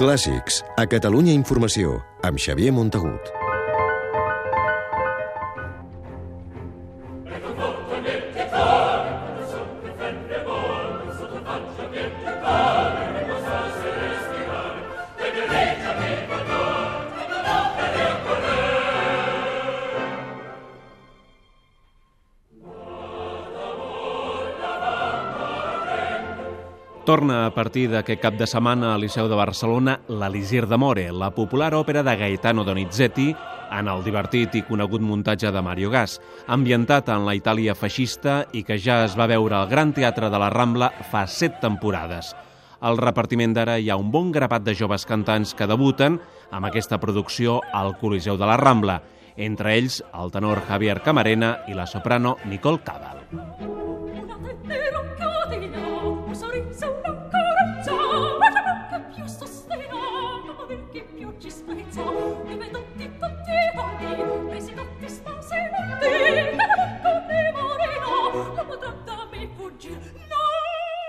Clàssics, a Catalunya Informació, amb Xavier Montagut. Torna a partir d'aquest cap de setmana al Liceu de Barcelona l'Elisir d'Amore, la popular òpera de Gaetano Donizetti en el divertit i conegut muntatge de Mario Gas, ambientat en la Itàlia feixista i que ja es va veure al Gran Teatre de la Rambla fa set temporades. Al repartiment d'ara hi ha un bon grapat de joves cantants que debuten amb aquesta producció al Coliseu de la Rambla, entre ells el tenor Javier Camarena i la soprano Nicole Cabal.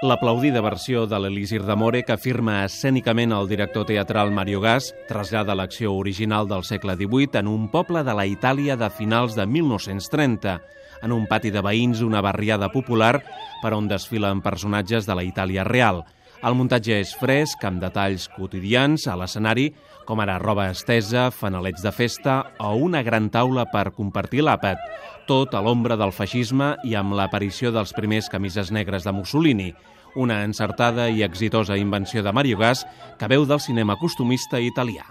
L'aplaudida versió de l'Elisir d'Amore que afirma escènicament el director teatral Mario Gas trasllada l'acció original del segle XVIII en un poble de la Itàlia de finals de 1930, en un pati de veïns una barriada popular per on desfilen personatges de la Itàlia real. El muntatge és fresc, amb detalls quotidians a l'escenari, com ara roba estesa, fanalets de festa o una gran taula per compartir l'àpat, tot a l'ombra del feixisme i amb l'aparició dels primers camises negres de Mussolini, una encertada i exitosa invenció de Mario Gas que veu del cinema costumista italià.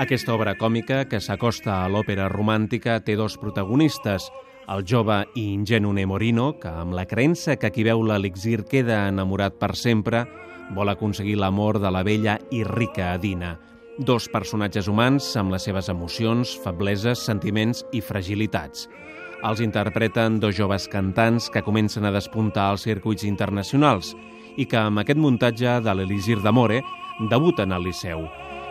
Aquesta obra còmica, que s'acosta a l'òpera romàntica, té dos protagonistes, el jove i ingenu Nemorino, que amb la creença que qui veu l'elixir queda enamorat per sempre, vol aconseguir l'amor de la vella i rica Adina. Dos personatges humans amb les seves emocions, febleses, sentiments i fragilitats. Els interpreten dos joves cantants que comencen a despuntar als circuits internacionals i que amb aquest muntatge de l'Elisir d'Amore debuten al Liceu.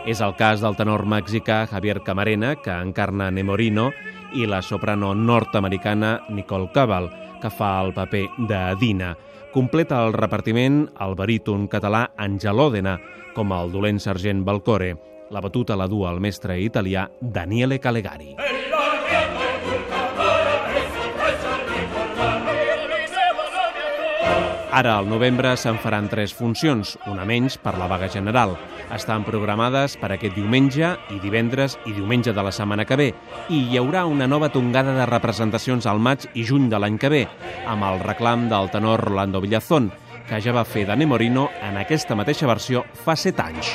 És el cas del tenor mexicà Javier Camarena, que encarna Nemorino, i la soprano nord-americana Nicole Cabal, que fa el paper d'Adina. Completa el repartiment el baríton català Angel Òdena, com el dolent sergent Balcore. La batuta la du el mestre italià Daniele Calegari. Hey! Ara, al novembre, se'n faran tres funcions, una menys per la vaga general. Estan programades per aquest diumenge i divendres i diumenge de la setmana que ve. I hi haurà una nova tongada de representacions al maig i juny de l'any que ve, amb el reclam del tenor Rolando Villazón, que ja va fer de Nemorino en aquesta mateixa versió fa set anys.